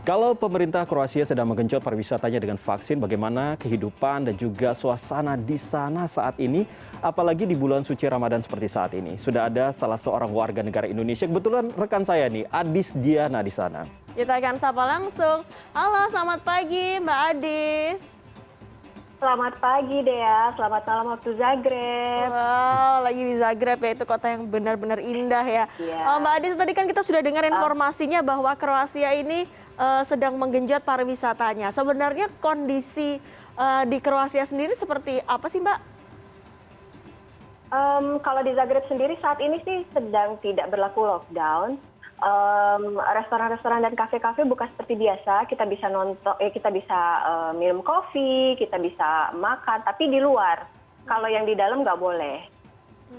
Kalau pemerintah Kroasia sedang menggenjot pariwisatanya dengan vaksin, bagaimana kehidupan dan juga suasana di sana saat ini, apalagi di bulan suci Ramadan seperti saat ini. Sudah ada salah seorang warga negara Indonesia, kebetulan rekan saya nih, Adis Diana di sana. Kita akan sapa langsung. Halo, selamat pagi Mbak Adis. Selamat pagi Dea, selamat malam waktu Zagreb. Wow, lagi di Zagreb ya, itu kota yang benar-benar indah ya. Iya. Oh, Mbak Adis, tadi kan kita sudah dengar informasinya bahwa Kroasia ini eh, sedang menggenjot pariwisatanya. Sebenarnya kondisi eh, di Kroasia sendiri seperti apa sih Mbak? Em, kalau di Zagreb sendiri saat ini sih sedang tidak berlaku lockdown. Em, Restoran-restoran dan kafe-kafe buka seperti biasa. Kita bisa nonton, eh, kita bisa eh, minum kopi, kita bisa makan, tapi di luar. Kalau yang di dalam nggak boleh.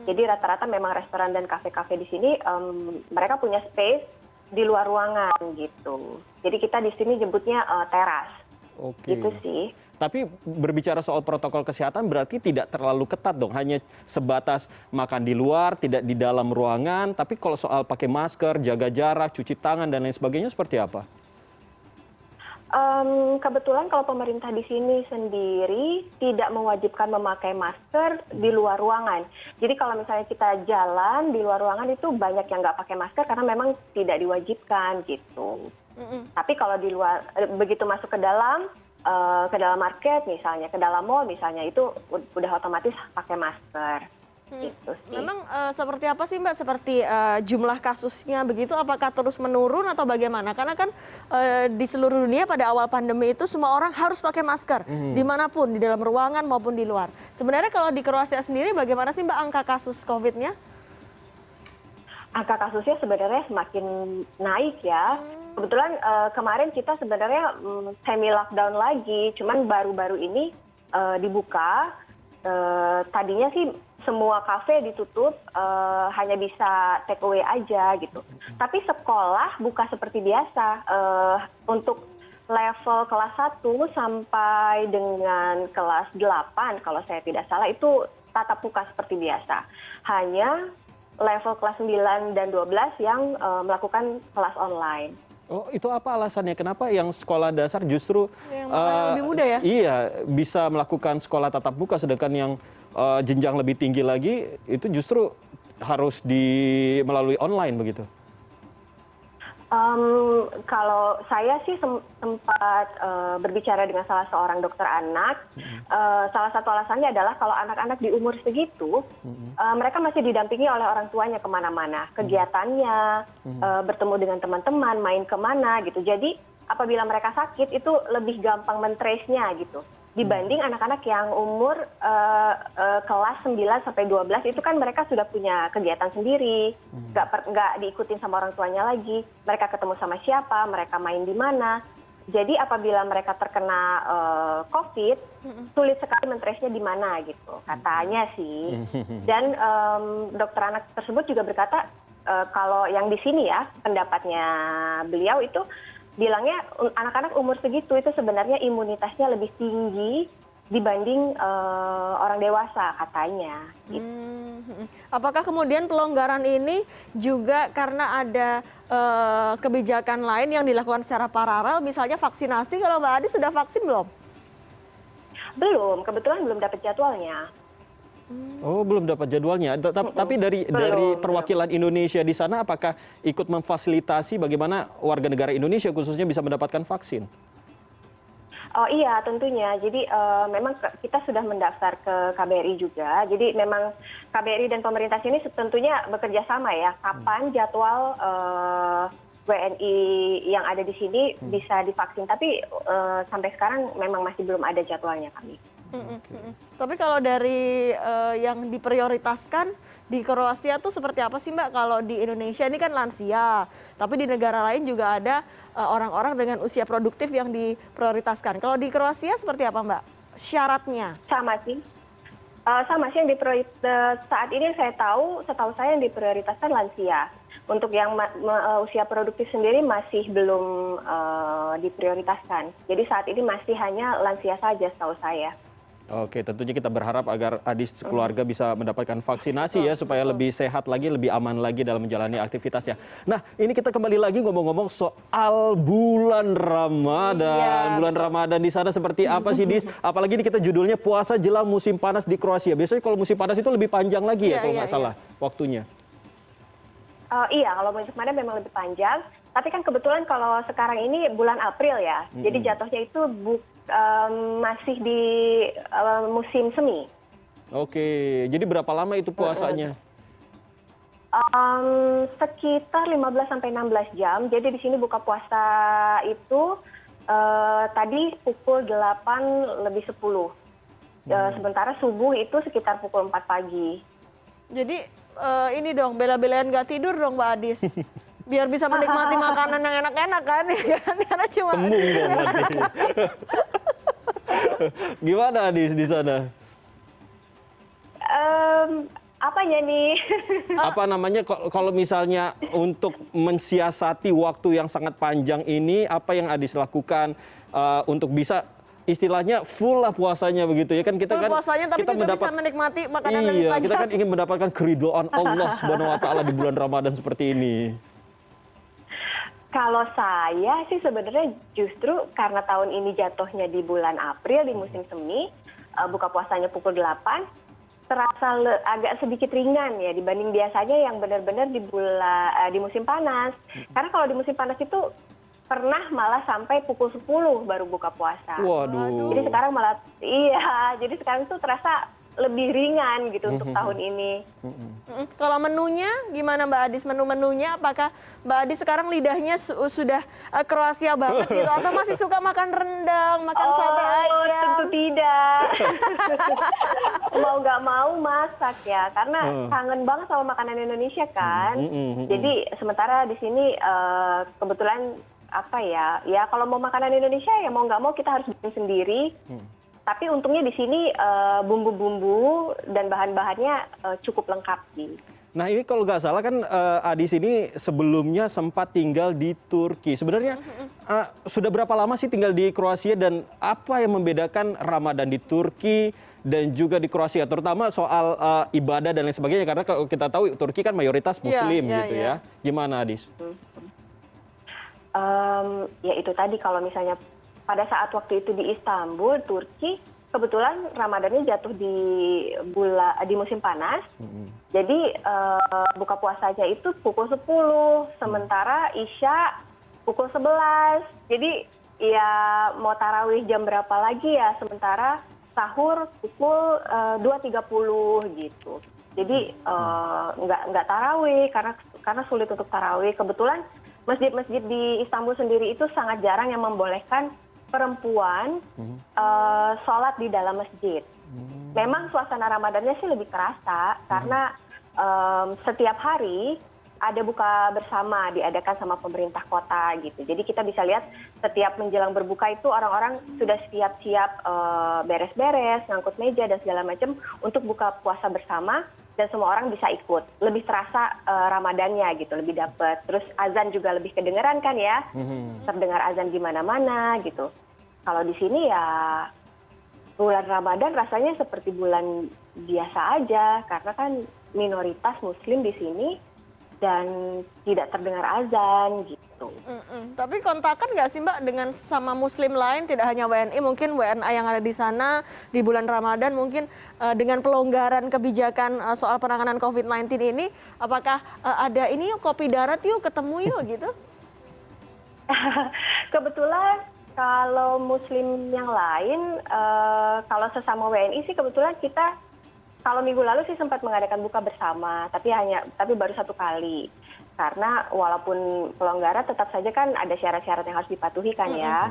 Jadi rata-rata memang restoran dan kafe-kafe di sini em, mereka punya space di luar ruangan gitu. Jadi kita di sini jemputnya eh, teras. Oke. Gitu sih. Tapi berbicara soal protokol kesehatan berarti tidak terlalu ketat dong, hanya sebatas makan di luar, tidak di dalam ruangan. Tapi kalau soal pakai masker, jaga jarak, cuci tangan dan lain sebagainya seperti apa? Em, kebetulan kalau pemerintah di sini sendiri tidak mewajibkan memakai masker di luar ruangan. Jadi kalau misalnya kita jalan di luar ruangan itu banyak yang nggak pakai masker karena memang tidak diwajibkan gitu. Mm-mm. Tapi kalau di luar eh, begitu masuk ke dalam eh, ke dalam market misalnya, ke dalam mall misalnya itu ud- udah otomatis pakai masker. Hmm. Gitu sih. Memang eh, seperti apa sih Mbak? Seperti eh, jumlah kasusnya begitu, apakah terus menurun atau bagaimana? Karena kan eh, di seluruh dunia pada awal pandemi itu semua orang harus pakai masker, di mana pun, di dalam ruangan maupun di luar. Sebenarnya kalau di Kroasia sendiri bagaimana sih Mbak angka kasus COVID-nya? angka kasusnya sebenarnya semakin naik ya. Kebetulan eh, kemarin kita sebenarnya mm, semi lockdown lagi, cuman baru-baru ini eh, dibuka. Eh, tadinya sih semua kafe ditutup, eh, hanya bisa take away aja gitu. Tapi sekolah buka seperti biasa. Eh, untuk level kelas 1 sampai dengan kelas 8 kalau saya tidak salah itu tatap muka seperti biasa. Hanya level kelas 9 dan 12 yang eh, melakukan kelas online. Oh, itu apa alasannya? Kenapa yang sekolah dasar justru Yang eh, lebih muda ya? Iya, bisa melakukan sekolah tatap muka sedangkan yang eh, jenjang lebih tinggi lagi itu justru harus di melalui online begitu. Em, kalau saya sih sem- sempat eh, berbicara dengan salah seorang dokter anak, eh, salah satu alasannya adalah kalau anak-anak di umur segitu, eh, mereka masih didampingi oleh orang tuanya ke mana-mana, kegiatannya, eh, bertemu dengan teman-teman, main ke mana gitu. Jadi apabila mereka sakit itu lebih gampang mentrace-nya gitu. Dibanding anak-anak yang umur eh, eh, kelas 9 sampai 12 itu kan mereka sudah punya kegiatan sendiri, nggak per- nggak diikutin sama orang tuanya lagi. Mereka ketemu sama siapa, mereka main di mana. Jadi apabila mereka terkena eh, COVID, sulit sekali mentrace-nya di mana gitu, katanya sih. Dan em, dokter anak tersebut juga berkata eh, kalau yang di sini ya pendapatnya beliau itu bilangnya anak-anak umur segitu itu sebenarnya imunitasnya lebih tinggi dibanding eh, orang dewasa katanya. Gitu. Hmm, Apakah kemudian pelonggaran ini juga karena ada eh, kebijakan lain yang dilakukan secara paralel, misalnya vaksinasi? Kalau Mbak Adi sudah vaksin belum? Belum, kebetulan belum dapat jadwalnya. Oh, belum dapat jadwalnya. Ta- ta- Tapi dari Belum, dari belum. perwakilan Indonesia di sana apakah ikut memfasilitasi bagaimana warga negara Indonesia khususnya bisa mendapatkan vaksin? Oh iya tentunya. Jadi eh, memang kita sudah mendaftar ke KBRI juga. Jadi memang KBRI dan pemerintah sini tentunya bekerja sama ya. Kapan jadwal eh, WNI yang ada di sini bisa divaksin. Tapi eh, sampai sekarang memang masih belum ada jadwalnya kami. Mm-mm. Tapi kalau dari eh, yang diprioritaskan di Kroasia tuh seperti apa sih Mbak? Kalau di Indonesia ini kan lansia, tapi di negara lain juga ada eh, orang-orang dengan usia produktif yang diprioritaskan. Kalau di Kroasia seperti apa Mbak? Syaratnya? Sama sih. Eh, sama sih yang diprioritas saat ini saya tahu, setahu saya yang diprioritaskan lansia. Untuk yang ma- ma- usia produktif sendiri masih belum eh, diprioritaskan. Jadi saat ini masih hanya lansia saja setahu saya. Oke, tentunya kita berharap agar Adis keluarga bisa mendapatkan vaksinasi ya supaya lebih sehat lagi, lebih aman lagi dalam menjalani aktivitasnya. Nah, ini kita kembali lagi ngomong-ngomong soal bulan Ramadan. Iya. Bulan Ramadan di sana seperti apa sih, Dis? Apalagi ini kita judulnya puasa jelang musim panas di Kroasia. Biasanya kalau musim panas itu lebih panjang lagi ya Iya, kalau iya, nggak salah waktunya. Eh, iya, kalau musim panas memang lebih panjang. Tapi kan kebetulan kalau sekarang ini bulan April ya, jadi jatuhnya itu bu- em, masih di em, musim semi. Oke, jadi berapa lama itu puasanya? Em, sekitar 15 sampai 16 jam. Jadi di sini buka puasa itu eh, tadi pukul 8 lebih 10. Eh, sementara subuh itu sekitar pukul 4 pagi. Jadi eh, ini dong bela-belain nggak tidur dong Mbak Adis. Biar bisa menikmati makanan yang enak-enak kan ya kan? Karena cuma Tembung dong berarti. Gimana Adis di sana? Em, apanya nih? apa namanya kalau misalnya untuk mensiasati waktu yang sangat panjang ini apa yang Adis lakukan eh, untuk bisa istilahnya full lah puasanya begitu ya kan kita full kan puasanya tapi kita juga bisa menikmati makanan iya lebih kita panjang. kan ingin mendapatkan keridoan Allah Subhanahu wa taala di bulan Ramadan seperti ini. Kalau saya sih sebenarnya justru karena tahun ini jatuhnya di bulan April di musim semi, eh, buka puasanya pukul 8, terasa le- agak sedikit ringan ya dibanding biasanya yang benar-benar di bulan eh, di musim panas. Karena kalau di musim panas itu pernah malah sampai pukul 10 baru buka puasa. Waduh. Jadi sekarang malah iya, jadi sekarang tuh terasa lebih ringan gitu untuk tahun ini. Mm-mm. Kalau menunya gimana Mbak Adis menu-menunya apakah Mbak Adis sekarang lidahnya su- sudah eh, Kroasia banget gitu atau masih suka makan rendang, makan sate Oh, ayam? tentu tidak. mau nggak mau masak ya, karena Hmm. kangen banget sama makanan Indonesia kan. Hmm, hmm, hmm, Jadi sementara di sini eh, kebetulan apa ya, ya kalau mau makanan Indonesia ya mau nggak mau kita harus bikin sendiri. Hmm. Tapi untungnya di sini eh, bumbu-bumbu dan bahan-bahannya eh, cukup lengkap sih. Nah ini kalau nggak salah kan eh, Adis ini sebelumnya sempat tinggal di Turki. Sebenarnya eh, sudah berapa lama sih tinggal di Kroasia dan apa yang membedakan Ramadan di Turki dan juga di Kroasia, terutama soal eh, ibadah dan lain sebagainya. Karena kalau kita tahu Turki kan mayoritas Iya, Muslim iya, gitu iya. ya. Gimana Adis? Em, ya itu tadi kalau misalnya pada saat waktu itu di Istanbul, Turki, kebetulan Ramadannya jatuh di bulan di musim panas. Jadi eh, buka puasanya itu pukul 10, sementara Isya pukul 11. Jadi ya mau tarawih jam berapa lagi ya, sementara sahur pukul eh, 2.30 gitu. Jadi eh, nggak nggak tarawih karena karena sulit untuk tarawih. Kebetulan masjid-masjid di Istanbul sendiri itu sangat jarang yang membolehkan perempuan eh, sholat di dalam masjid. Memang suasana Ramadannya sih lebih terasa karena em, setiap hari ada buka bersama diadakan sama pemerintah kota gitu. Jadi kita bisa lihat setiap menjelang berbuka itu orang-orang sudah siap-siap eh, beres-beres, ngangkut meja dan segala macam untuk buka puasa bersama dan semua orang bisa ikut. Lebih terasa eh, Ramadannya gitu, lebih dapet. Terus azan juga lebih kedengeran kan ya, terdengar azan di mana-mana gitu. Kalau di sini ya bulan Ramadan rasanya seperti bulan biasa aja karena kan minoritas muslim di sini dan tidak terdengar azan gitu. Mm-mm. Tapi kontakan nggak sih Mbak dengan sama Muslim lain, tidak hanya WNI, mungkin WNA yang ada di sana di bulan Ramadan, mungkin eh, dengan pelonggaran kebijakan eh, soal penanganan COVID-19 ini, apakah eh, ada ini yuk kopi darat yuk ketemu yuk gitu? kebetulan kalau muslim yang lain eh, kalau sesama WNI sih kebetulan kita kalau minggu lalu sih sempat mengadakan buka bersama tapi hanya tapi baru satu kali karena walaupun pelonggaran tetap saja kan ada syarat-syarat yang harus dipatuhi kan ya.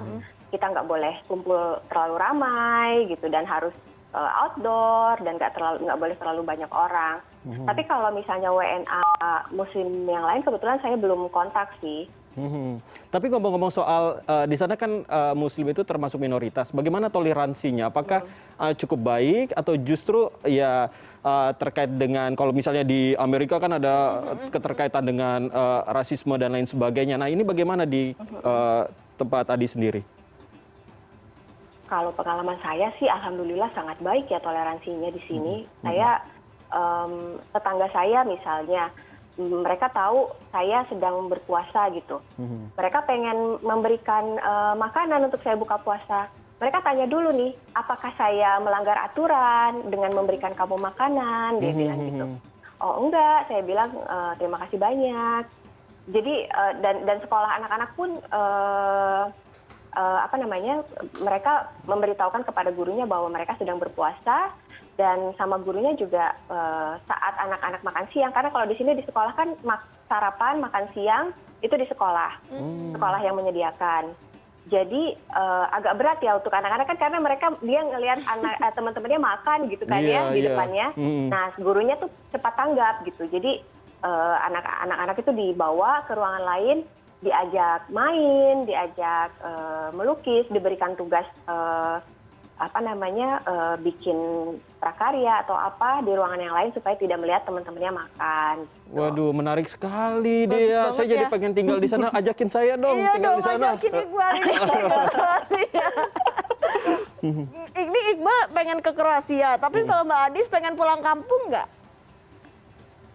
Kita nggak boleh kumpul terlalu ramai gitu dan harus eh, outdoor dan nggak terlalu nggak boleh terlalu banyak orang. Tapi kalau misalnya WNA muslim yang lain kebetulan saya belum kontak sih Mhm. Tapi ngomong-ngomong soal eh, di sana kan eh, Muslim itu termasuk minoritas. Bagaimana toleransinya? Apakah eh, cukup baik atau justru ya eh, terkait dengan kalau misalnya di Amerika kan ada keterkaitan dengan eh, rasisme dan lain sebagainya. Nah ini bagaimana di eh, tempat tadi sendiri? kalau pengalaman saya sih alhamdulillah sangat baik ya toleransinya di sini. Saya em, tetangga saya misalnya mereka tahu saya sedang berpuasa gitu. Mhm. Mereka pengen memberikan eh, makanan untuk saya buka puasa. Mereka tanya dulu nih, apakah saya melanggar aturan dengan memberikan kamu makanan? Dia bilang gitu. Oh enggak, saya bilang "Eh, terima kasih banyak. Jadi eh, dan dan sekolah anak-anak pun eh, eh, apa namanya mereka memberitahukan kepada gurunya bahwa mereka sedang berpuasa dan sama gurunya juga eh, saat anak-anak makan siang. Karena kalau di sini di sekolah kan sarapan makan siang itu di sekolah. Sekolah yang menyediakan. Jadi eh, agak berat ya untuk anak-anak kan karena mereka dia ngelihat anak eh, teman-temannya makan gitu kan Iya, ya di iya. depannya. Mm. nah gurunya tuh cepat tanggap gitu. Jadi anak-anak itu dibawa ke ruangan lain diajak main diajak melukis diberikan tugas apa namanya eh, bikin prakarya atau apa di ruangan yang lain supaya tidak melihat teman-temannya makan Waduh, menarik sekali Bagus dia. Saya jadi ya. pengen tinggal di sana. Ajakin saya dong iya tinggal dong, di sana. ajakin Iqbal ini ke Kroasia. ini Iqbal pengen ke Kroasia, tapi kalau Mbak Adis pengen pulang kampung nggak?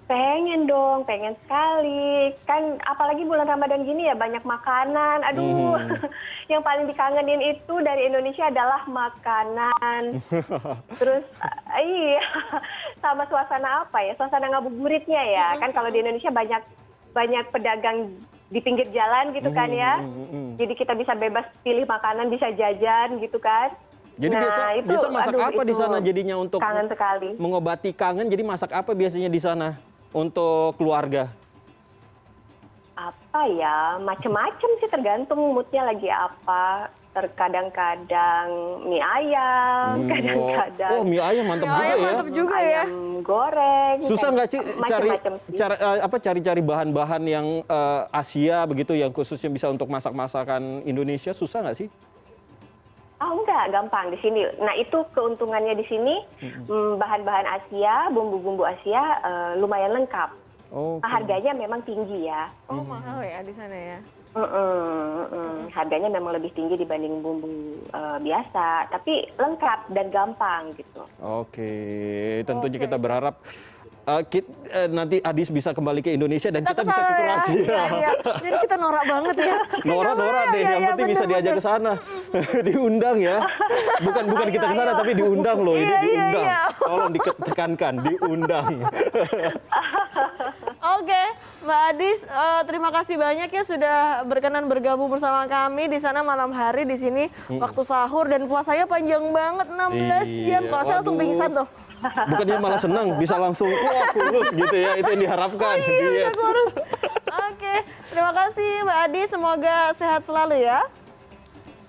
Pengen dong, pengen sekali. Kan apalagi bulan Ramadan gini ya banyak makanan. Aduh, yang paling dikangenin itu dari Indonesia adalah makanan. Terus eh, iya, sama suasana apa ya? Suasana ngabuburitnya ya. Kan kalau di Indonesia banyak banyak pedagang di pinggir jalan gitu kan ya. Hmm, hmm, hmm. Jadi kita bisa bebas pilih makanan, bisa jajan gitu kan. Jadi biasa Nah, itu, biasa masak aduh, apa di sana jadinya untuk kangen sekali. mengobati kangen? Jadi masak apa biasanya di sana untuk keluarga? apa ya macem-macem sih tergantung moodnya lagi apa terkadang-kadang mie ayam Hmm, kadang-kadang Oh, mie ayam mantap Mie juga ayam ya. mantap juga ya. ayam goreng Susah nggak sih cari macem-macem sih. cara eh, apa cari-cari bahan-bahan yang eh, Asia begitu yang khususnya bisa untuk masak-masakan Indonesia susah nggak sih? Oh enggak, gampang di sini. Nah itu keuntungannya di sini mm, bahan-bahan Asia, bumbu-bumbu Asia eh, lumayan lengkap. Oh. Harganya memang tinggi ya. Oh mahal ya di sana ya. Mm-mm, mm-mm. Harganya memang lebih tinggi dibanding bumbu eh, biasa, tapi lengkap dan gampang gitu. Oke, tentunya kita berharap eh, kit- eh, nanti Adis bisa kembali ke Indonesia dan kita, bisa ke ya. Kroasia. Iya, iya. Jadi kita norak banget ya. Nora, Nora deh, Iya, yang iya, penting bisa diajak ke sana. diundang ya. Bukan bukan kita ke sana tapi diundang loh, ini Iya, iya, diundang. iya. Tolong ditekankan, diundang. Oke, Mbak Adis, eh, terima kasih banyak ya sudah berkenan bergabung bersama kami di sana malam hari di sini waktu sahur dan puasanya panjang banget 16 jam. Iya, Kalau saya langsung pingsan tuh. Bukannya malah senang, bisa langsung wah kurus gitu ya. Itu yang diharapkan. Iya, Iya. bisa kurus. Oke, terima kasih Mbak Adis, semoga sehat selalu ya.